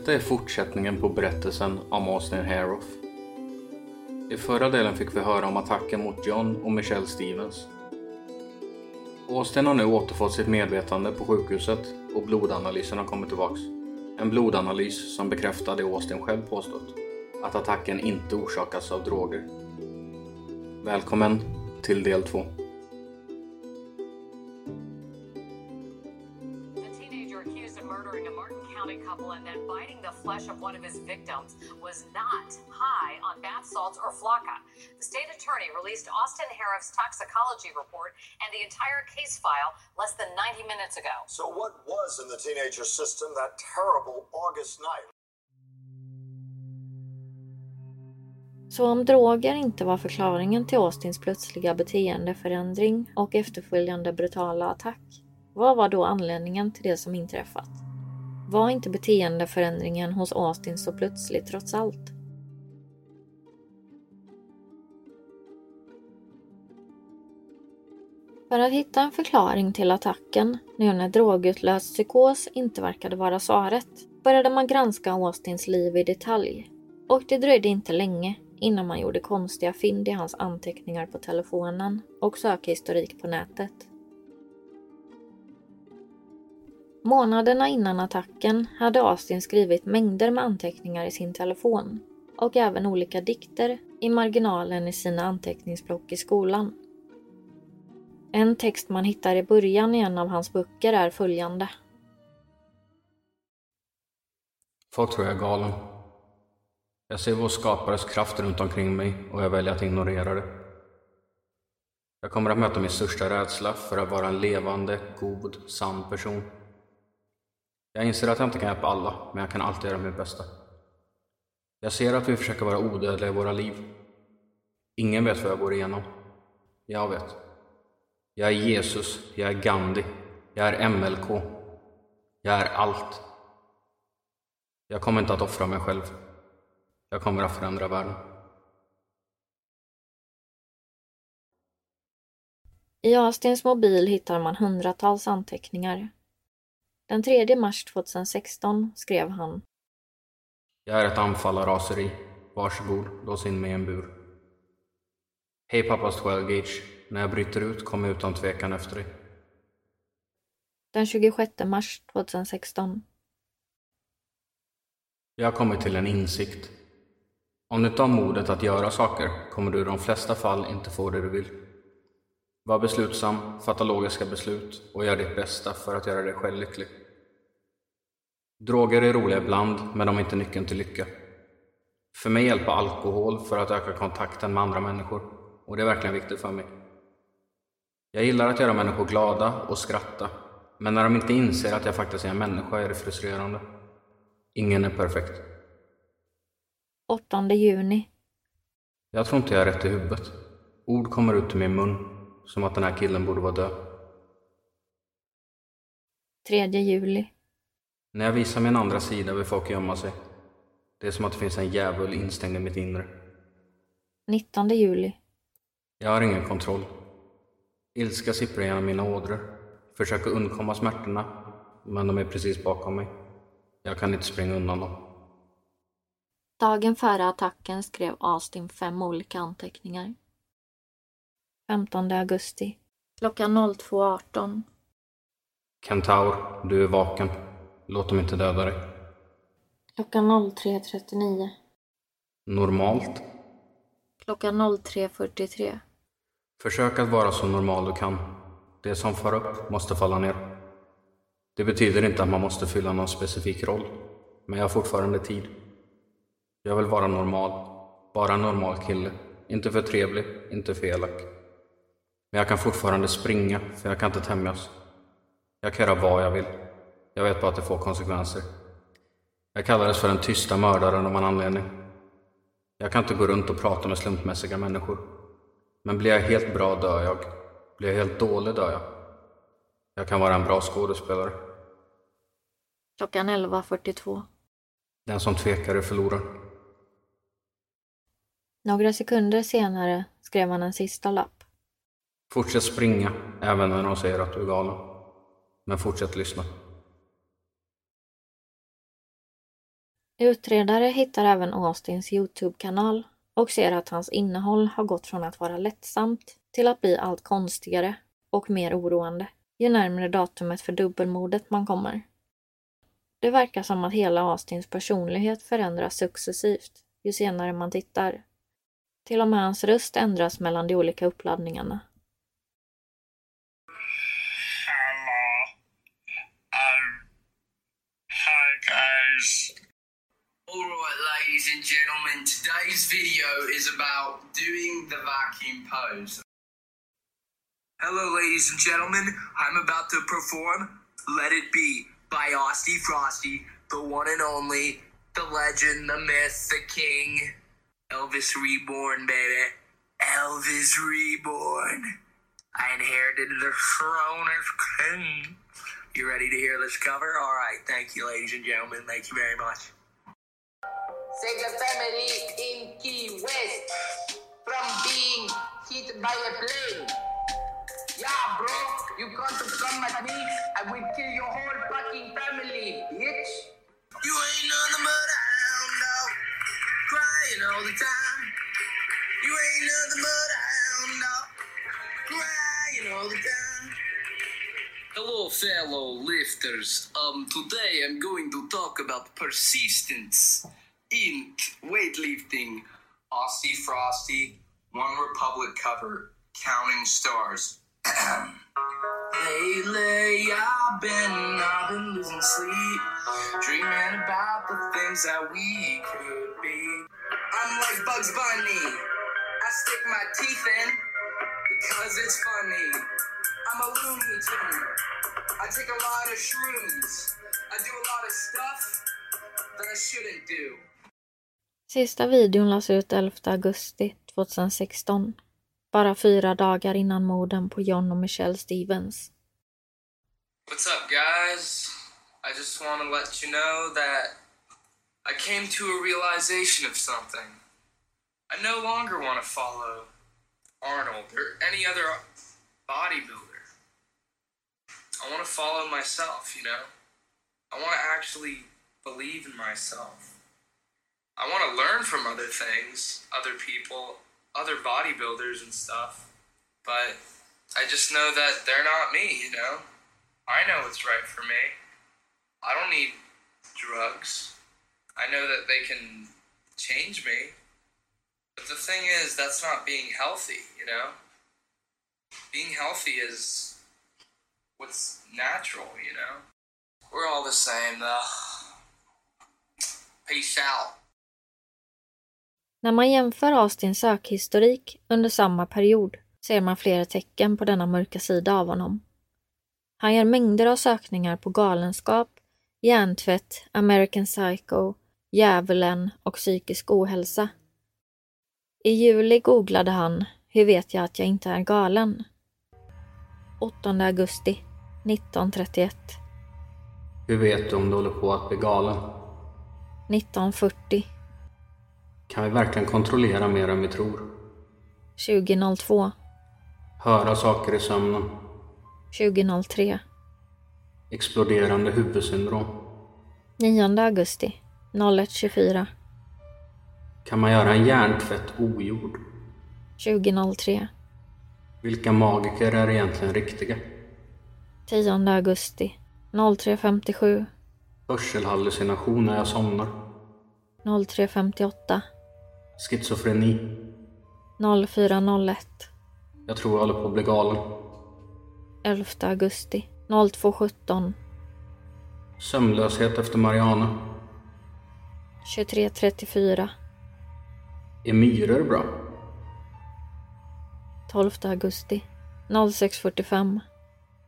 Detta är fortsättningen på berättelsen om Austin Haroff. I förra delen fick vi höra om attacken mot John och Michelle Stevens. Austin har nu återfått sitt medvetande på sjukhuset och blodanalysen har kommit tillbaks. En blodanalys som bekräftar det Austin själv påstått, att attacken inte orsakas av droger. Välkommen till del 2. Flesh of one of his victims was not high on bath salts or flakka. The state attorney released Austin Harrouff's toxicology report and the entire case file less than 90 minutes ago. So, what was in the teenager's system that terrible August night? Så om droger inte var förklaringen till Austins plötsliga beteendeförändring och efterföljande brutala attack, vad var då anledningen till det som inträffat? Var inte beteendeförändringen hos Austin så plötslig trots allt? För att hitta en förklaring till attacken, nu när drogutlöst psykos inte verkade vara svaret, började man granska Austins liv i detalj. Och det dröjde inte länge innan man gjorde konstiga fynd i hans anteckningar på telefonen och sökhistorik på nätet. Månaderna innan attacken hade Austin skrivit mängder med anteckningar i sin telefon och även olika dikter i marginalen i sina anteckningsblock i skolan. En text man hittar i början i en av hans böcker är följande. Folk tror jag är galen. Jag ser vår skapares kraft runt omkring mig och jag väljer att ignorera det. Jag kommer att möta min största rädsla för att vara en levande, god, sann person. Jag inser att jag inte kan hjälpa alla, men jag kan alltid göra mitt bästa. Jag ser att vi försöker vara odödliga i våra liv. Ingen vet vad jag går igenom. Jag vet. Jag är Jesus, jag är Gandhi, jag är MLK. Jag är allt. Jag kommer inte att offra mig själv. Jag kommer att förändra världen. I Austins mobil hittar man hundratals anteckningar. Den 3 mars 2016 skrev han Jag är ett anfall av raseri. Varsågod, lås in mig i en bur. Hej pappas 12 gauge. När jag bryter ut kommer jag utan tvekan efter dig. den 26 mars 2016. Jag har kommit till en insikt. Om du inte har modet att göra saker kommer du i de flesta fall inte få det du vill. Var beslutsam, fatta logiska beslut och gör ditt bästa för att göra dig själv lycklig. Droger är roliga ibland, men de är inte nyckeln till lycka. För mig hjälper alkohol för att öka kontakten med andra människor och det är verkligen viktigt för mig. Jag gillar att göra människor glada och skratta, men när de inte inser att jag faktiskt är en människa är det frustrerande. Ingen är perfekt. 8 juni. Jag tror inte jag är rätt i huvudet. Ord kommer ut ur min mun, som att den här killen borde vara död. 3 juli. När jag visar min andra sida vill folk gömma sig. Det är som att det finns en djävul instängd i mitt inre. 19 juli. Jag har ingen kontroll. Ilska sipprar genom mina ådror. Försöker undkomma smärtorna, men de är precis bakom mig. Jag kan inte springa undan dem. Dagen före attacken skrev Austin fem olika anteckningar. 15 augusti. Klockan 02.18. Kentaur, du är vaken. Låt dem inte döda dig. Klockan 03.39. Normalt? Klockan 03.43. Försök att vara så normal du kan. Det som far upp måste falla ner. Det betyder inte att man måste fylla någon specifik roll, men jag har fortfarande tid. Jag vill vara normal. Bara en normal kille. Inte för trevlig, inte för elak. Men jag kan fortfarande springa, för jag kan inte tämjas. Jag kan göra vad jag vill. Jag vet bara att det får konsekvenser. Jag kallades för den tysta mördaren av en anledning. Jag kan inte gå runt och prata med slumpmässiga människor. Men blir jag helt bra dör jag. Blir jag helt dålig dör jag. Jag kan vara en bra skådespelare. Klockan 11.42. Den som tvekar är förlorar. Några sekunder senare skrev han en sista lapp. Fortsätt springa, även när de säger att du är galen. Men fortsätt lyssna. Utredare hittar även Austins Youtube-kanal och ser att hans innehåll har gått från att vara lättsamt till att bli allt konstigare och mer oroande ju närmare datumet för dubbelmordet man kommer. Det verkar som att hela Austins personlighet förändras successivt ju senare man tittar. Till och med hans röst ändras mellan de olika uppladdningarna. Gentlemen, today's video is about doing the vacuum pose. Hello ladies and gentlemen, I'm about to perform Let It Be by Austy Frosty, the one and only, the legend, the myth, the king, Elvis Reborn, baby. Elvis Reborn. I inherited the throne as king. You ready to hear this cover? Alright, thank you ladies and gentlemen, thank you very much. Sega family in Key West from being hit by a plane. Yeah, bro, you got to come at me, I will kill your whole fucking family, bitch. You ain't nothing but a hound dog, crying all the time. You ain't nothing but a hound dog, crying all the time. Hello, fellow lifters. Um, today I'm going to talk about persistence in weightlifting. Aussie Frosty, One Republic cover, Counting Stars. Lately, I've been, I've been losing sleep, dreaming about the things that we could be. I'm like Bugs Bunny. I stick my teeth in because it's funny. I'm a Looney Tune. I take a lot of shrooms. I do a lot of stuff that I shouldn't do. Sista videon lades ut 11 augusti 2016. Bara fyra dagar innan morden på John och Michelle Stevens. What's up, guys? I just want to let you know that I came to a realization of something. I no longer want to follow Arnold or any other bodybuilder. I want to follow myself, you know? I want to actually believe in myself. I want to learn from other things, other people, other bodybuilders and stuff. But I just know that they're not me, you know? I know what's right for me. I don't need drugs. I know that they can change me. But the thing is, that's not being healthy, you know? Being healthy is what's natural, you know? We're all the same, though. Peace out. När man jämför Austins sökhistorik under samma period ser man flera tecken på denna mörka sida av honom. Han gör mängder av sökningar på galenskap, hjärntvätt, American Psycho, djävulen och psykisk ohälsa. I juli googlade han Hur vet jag att jag inte är galen? 8 augusti 1931 Hur vet du om du håller på att bli galen? 1940 Kan vi verkligen kontrollera mer än vi tror? 2002 Höra saker i sömnen? 2003 Exploderande huvudsyndrom? 9 augusti 01.24 Kan man göra en hjärntvätt ogjord? 2003 Vilka magiker är egentligen riktiga? 10 augusti 03.57 Hörselhallucination när jag somnar? 03.58 Schizofreni? 04.01 Jag tror jag håller på att bli galen. 11 augusti 02.17 Sömnlöshet efter Mariana? 23.34 Är myror bra? 12 augusti 06.45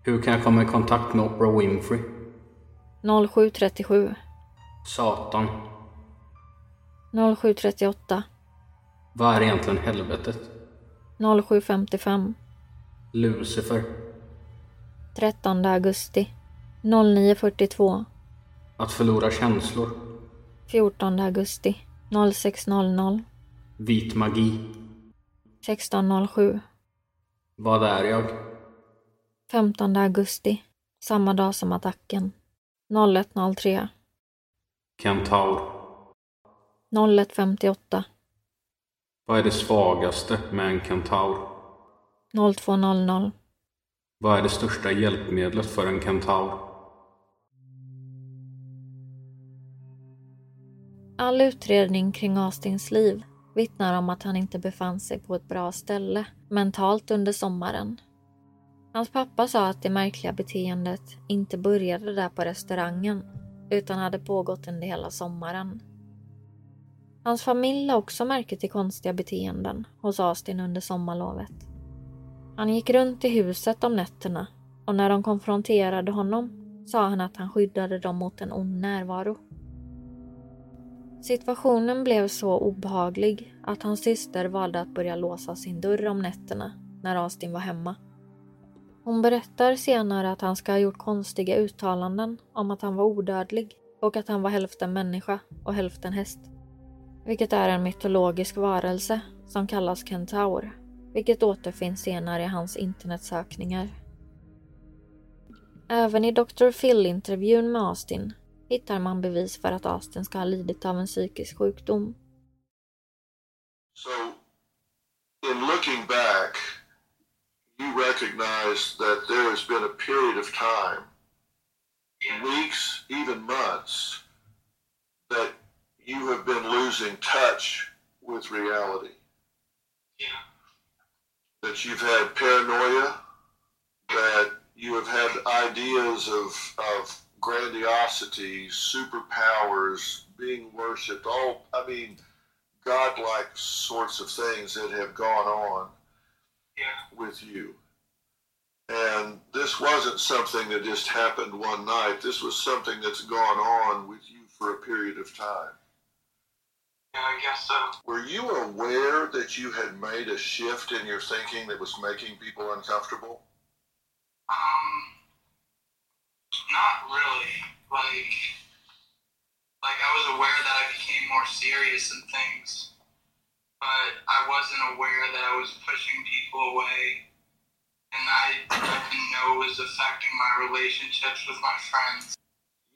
Hur kan jag komma i kontakt med Oprah Winfrey? 07.37 Satan. 07.38 Vad är egentligen helvetet? 07.55 Lucifer. 13 augusti 09.42 Att förlora känslor. 14 augusti 06.00 Vit magi. 16.07 Vad är jag? 15 augusti samma dag som attacken 01.03 Kentaur. 01.58 Vad är det svagaste med en kentaur? 02.00 Vad är det största hjälpmedlet för en kentaur? All utredning kring Austins liv vittnar om att han inte befann sig på ett bra ställe mentalt under sommaren. Hans pappa sa att det märkliga beteendet inte började där på restaurangen utan hade pågått under hela sommaren. Hans familj la också märke till konstiga beteenden hos Austin under sommarlovet. Han gick runt i huset om nätterna och när de konfronterade honom sa han att han skyddade dem mot en ond närvaro. Situationen blev så obehaglig att hans syster valde att börja låsa sin dörr om nätterna när Austin var hemma. Hon berättar senare att han ska ha gjort konstiga uttalanden om att han var odödlig och att han var hälften människa och hälften häst. Vilket är en mytologisk varelse som kallas kentaur, vilket återfinns senare i hans internetsökningar. Även i Dr. Phil-intervjun med Austin hittar man bevis för att Austin ska ha lidit av en psykisk sjukdom. So, in looking back, you recognize that there has been a period of time, weeks, even months, that you have been losing touch with reality. Yeah. That you've had paranoia, that you have had ideas of, of grandiosity, superpowers, being worshipped, all, I mean, godlike sorts of things that have gone on Yeah. with you. And this wasn't something that just happened one night. This was something that's gone on with you for a period of time. Yeah, I guess so. Were you aware that you had made a shift in your thinking that was making people uncomfortable? Um, not really. Like, like I was aware that I became more serious in things, but I wasn't aware that I was pushing people away, and I, I didn't know it was affecting my relationships with my friends.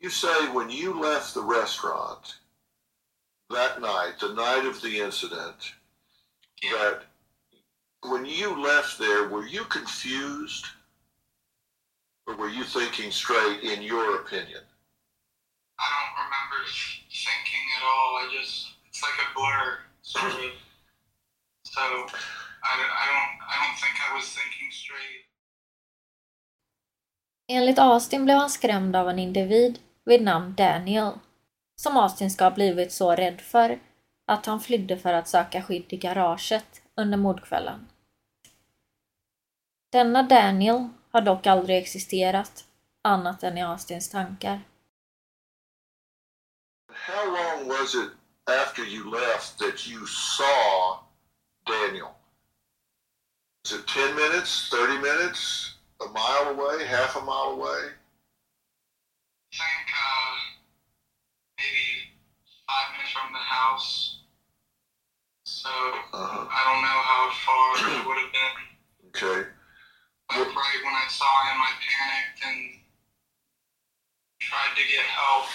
You say when you left the restaurant that night, the night of the incident, that when you left there, were you confused? Or were you thinking straight in your opinion? I don't remember thinking at all. I just, it's like a blur, sort of. So, I, don't- I don't, I don't think I was thinking straight. Enligt Austin blev han skrämd av en individ vid namn Daniel, som Austin ska ha blivit så rädd för att han flydde för att söka skydd i garaget under mordkvällen. Denna Daniel har dock aldrig existerat, annat än i Austins tankar. How long was it after you left that you saw Daniel? Was it 10 minutes, 30 minutes, a mile away, half a mile away? I think, uh, five minutes from the house. So, Uh-huh. I don't know how far it would have been. Okay. But right when I saw him, I panicked and tried to get help.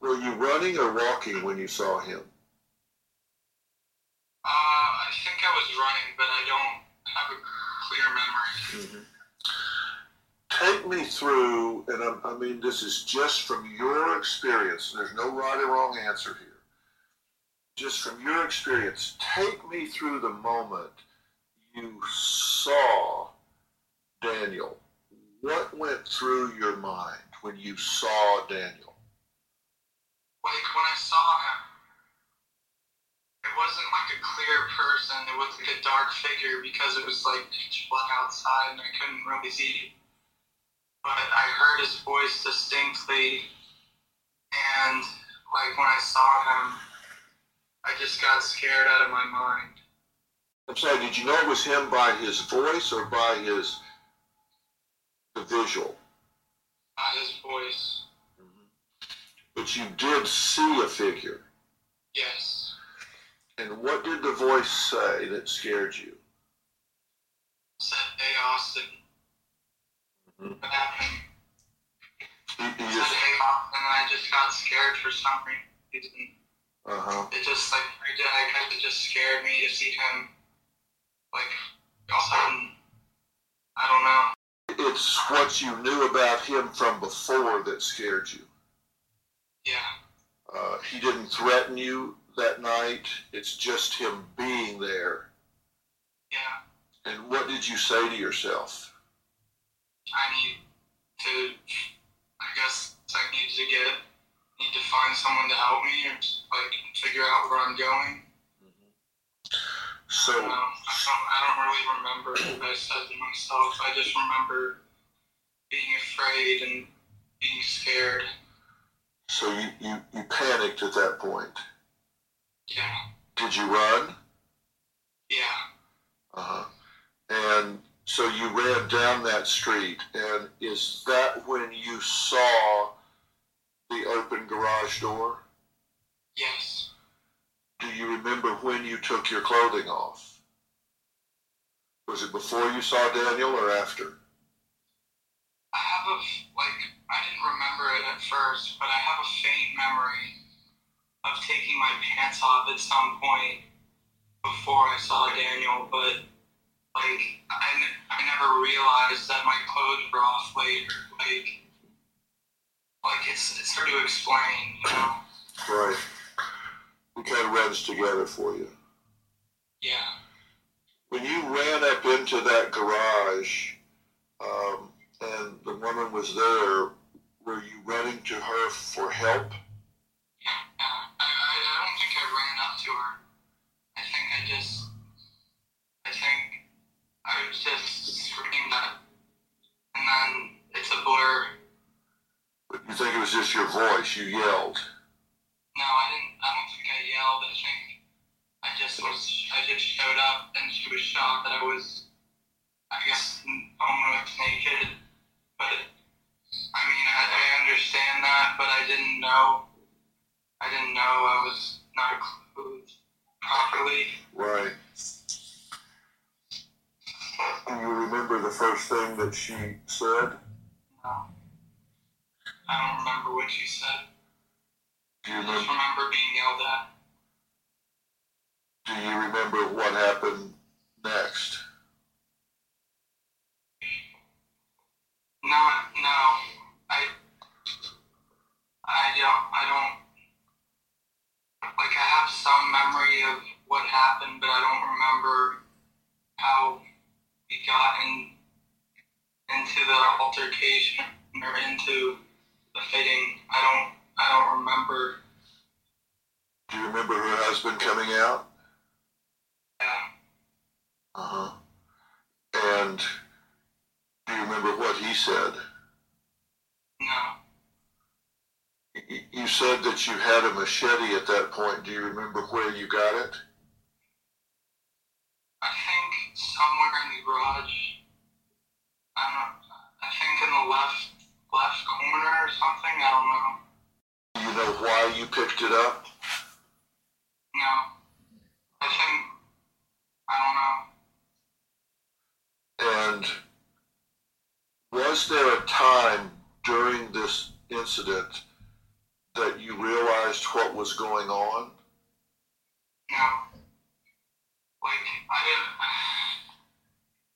Were you running or walking when you saw him? Uh, I think I was running, but I don't have a clear memory. Take me through, and I, I mean, this is just from your experience. There's no right or wrong answer here. Just from your experience, take me through the moment you saw Daniel. What went through your mind when you saw Daniel? Like when I saw him, it wasn't like a clear person. It was like a dark figure because it was like pitch black outside and I couldn't really see. But I heard his voice distinctly, and like when I saw him, I just got scared out of my mind. I'm saying, did you know it was him by his voice or by his the visual? By his voice. Mm-hmm. But you did see a figure. Yes. And what did the voice say that scared you? Mhm. What happened? You, you just, hey, Austin, and I just got scared for some reason. uh-huh. It just, like, I guess it just scared me to see him, like, all of a sudden, I don't know. It's what you knew about him from before that scared you. Yeah. Uh, he didn't threaten you that night. It's just him being there. Yeah. And what did you say to yourself? I need to, I guess I need to get, need to find someone to help me or like figure out where I'm going. So, I don't. I don't, really remember what I said to myself. I just remember being afraid and being scared. so you, you, you panicked at that point. Yeah. Did you run? Yeah. Uh-huh. And so you ran down that street, and is that when you saw the open garage door? Yes. Do you remember when you took your clothing off? Was it before you saw Daniel or after? I have a, like, I didn't remember it at first, but I have a faint memory of taking my pants off at some point before I saw Daniel, but, like, I, n- I never realized that my clothes were off later. Like, like it's, it's hard to explain, you know? Right. We kind of runs together for you. Yeah. When you ran up into that garage um, and the woman was there, were you running to her for help? Just your voice? You yelled. No, I didn't. I don't think I yelled. I think I just was. I just showed up, and she was shocked that I was. I guess almost naked, but I mean, I, I understand that, but I didn't know. I didn't know I was not clothed properly. Right. Do you remember the first thing that she said? No. I don't remember what she said. Do you I just remember? remember being yelled at. Do you remember what happened next? Not, no. I, I don't, I don't, like, I have some memory of what happened, but I don't remember how we got in, into the altercation or into the fighting. I don't, I don't remember. Do you remember her husband coming out? Yeah. Uh huh. And do you remember what he said? No. You said that you had a machete at that point. Do you remember where you got it? I think somewhere in the garage. I don't know. I think in the left left corner or something. I don't know. Do you know why you picked it up? No. I think I don't know. And was there a time during this incident that you realized what was going on? No. Like I didn't.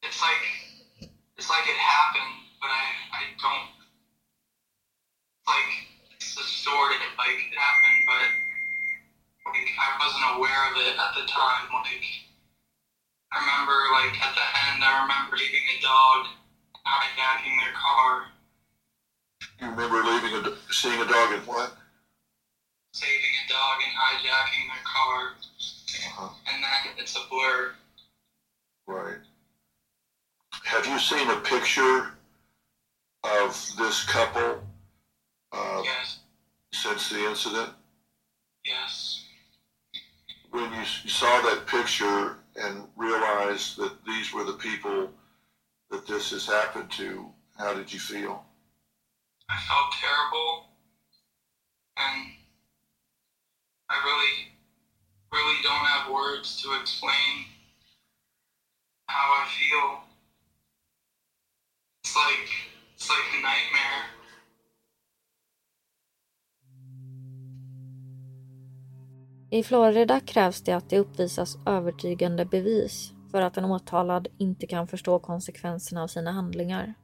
It's like it's like it happened, but I I don't. Like it's distorted. Like it happened, but like I wasn't aware of it at the time. Like I remember, like at the end, I remember leaving a dog hijacking their car, You remember leaving a, seeing a dog in what? saving a dog and hijacking their car. uh-huh. And then it's a blur. Right. Have you seen a picture of this couple uh, Yes, since the incident? yes. When you, you saw that picture and realized that these were the people that this has happened to, how did you feel? I felt terrible, and I really, really don't have words to explain how I feel. It's like it's like a nightmare. I Florida krävs det att det uppvisas övertygande bevis för att en åtalad inte kan förstå konsekvenserna av sina handlingar.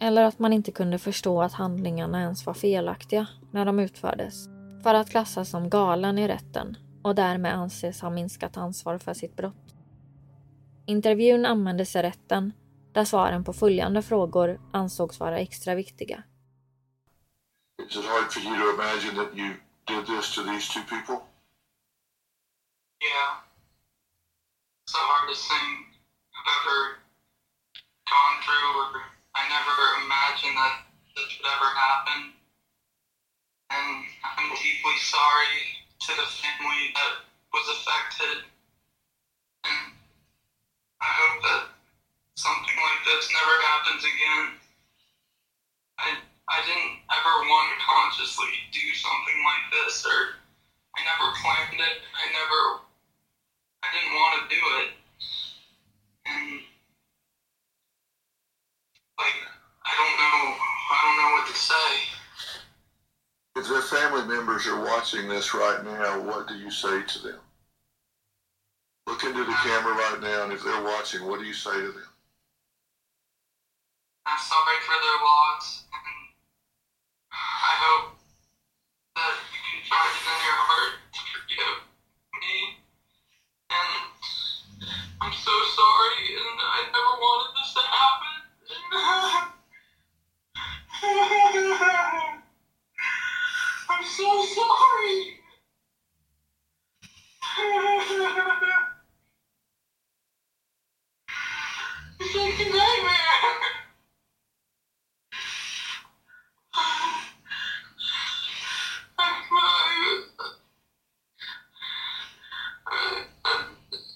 Eller att man inte kunde förstå att handlingarna ens var felaktiga när de utfördes. För att klassas som galen i rätten och därmed anses ha minskat ansvar för sitt brott. Intervjun användes i rätten där svaren på följande frågor ansågs vara extra viktiga. Is it hard for you to imagine that you did this to these two people? Yeah. It's the hardest thing I've ever gone through, or I never imagined that this would ever happen. And I'm deeply sorry to the family that was affected. And I hope that something like this never happens again. I I didn't ever want to consciously do something like this, or I never planned it. I never I didn't want to do it. And like I don't know I don't know what to say. If their family members are watching this right now, what do you say to them? Look into the camera right now, and if they're watching, what do you say to them? I'm sorry for their loss and I hope that you can find it I'm so sorry. It's like a nightmare.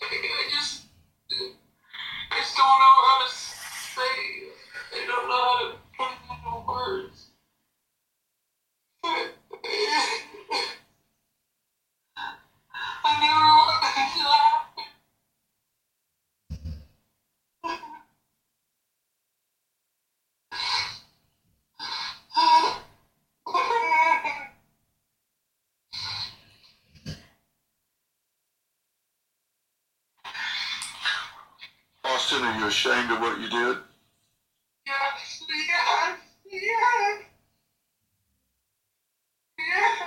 I just, I just don't know how to say. I don't know how to put it into words. I never wanted this to happen. Ashamed of what you did? Yes, yes, yes. Yes.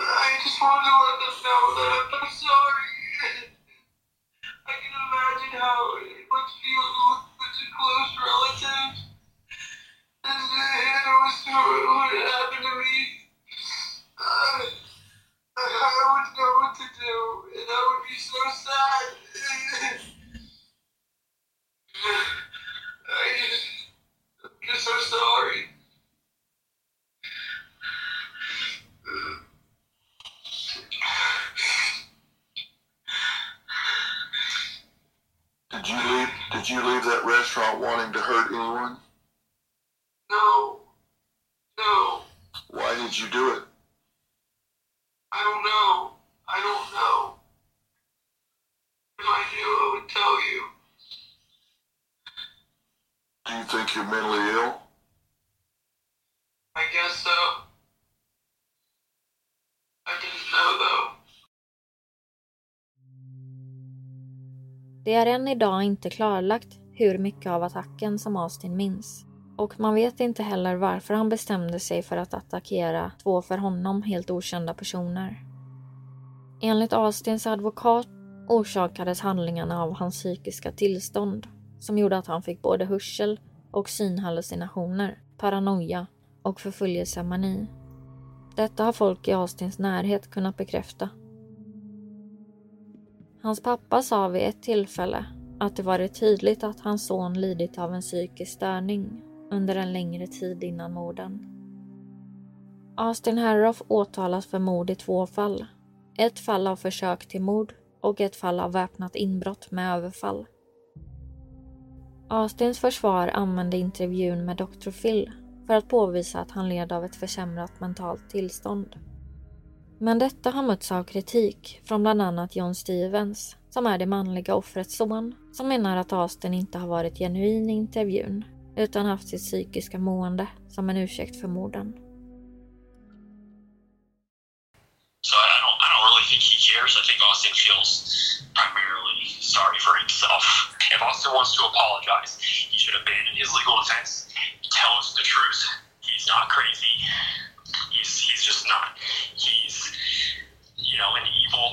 I just want to let them know that I'm sorry. I can imagine how it must feel to lose such a close relative. And it was what happened to me. Uh, I would know what to do, and I would be so sad. I just, I'm just so sorry. Did you leave? Did you leave that restaurant wanting to hurt anyone? No, no, Why did you do it? I don't know. I don't know. If I knew, I would tell you. Do you think you're mentally ill? I guess so. I didn't know though. Det är än idag inte klarlagt hur mycket av attacken som Austin minns. Och man vet inte heller varför han bestämde sig för att attackera två för honom helt okända personer. Enligt Austins advokat orsakades handlingarna av hans psykiska tillstånd som gjorde att han fick både hörsel och synhallucinationer paranoia och förföljelsemani. Detta har folk i Austins närhet kunnat bekräfta. Hans pappa sa vid ett tillfälle att det varit tydligt att hans son lidit av en psykisk störning under en längre tid innan morden. Austin Harroff åtalas för mord i två fall. Ett fall av försök till mord och ett fall av väpnat inbrott med överfall. Austins försvar använde intervjun med Dr. Phil för att påvisa att han led av ett försämrat mentalt tillstånd. Men detta har mötts av kritik från bland annat John Stevens, som är det manliga offrets son, som menar att Austin inte har varit genuin i intervjun utan haft sitt psykiska mående som en ursäkt för morden. So I don't, I don't really think he cares. I think Austin feels primarily sorry for himself. If Austin wants to apologize, he should abandon his legal defense, tell us the truth. He's not crazy. He's he's just not. He's you know an evil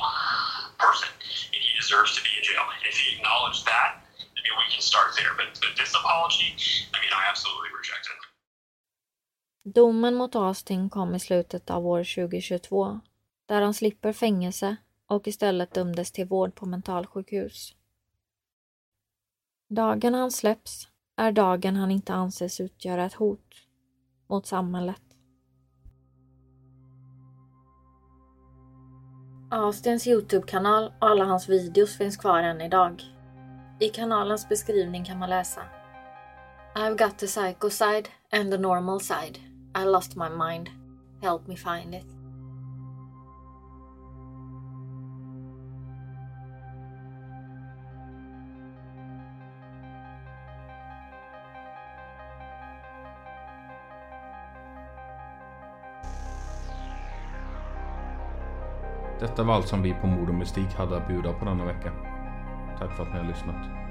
person, and he deserves to be in jail. And if he acknowledged that, I mean we can start there. But but this apology, I mean I absolutely reject it. Domen mot Austin kom i slutet av år 2022 där han slipper fängelse och istället dömdes till vård på mentalsjukhus. Dagen han släpps är dagen han inte anses utgöra ett hot mot samhället. Austins Youtube-kanal och alla hans videos finns kvar än idag. I kanalens beskrivning kan man läsa I've got the psycho side and the normal side. I lost my mind. Help me find it. Detta var allt som vi på Mord och Mystik hade att bjuda på denna vecka. Tack för att ni har lyssnat.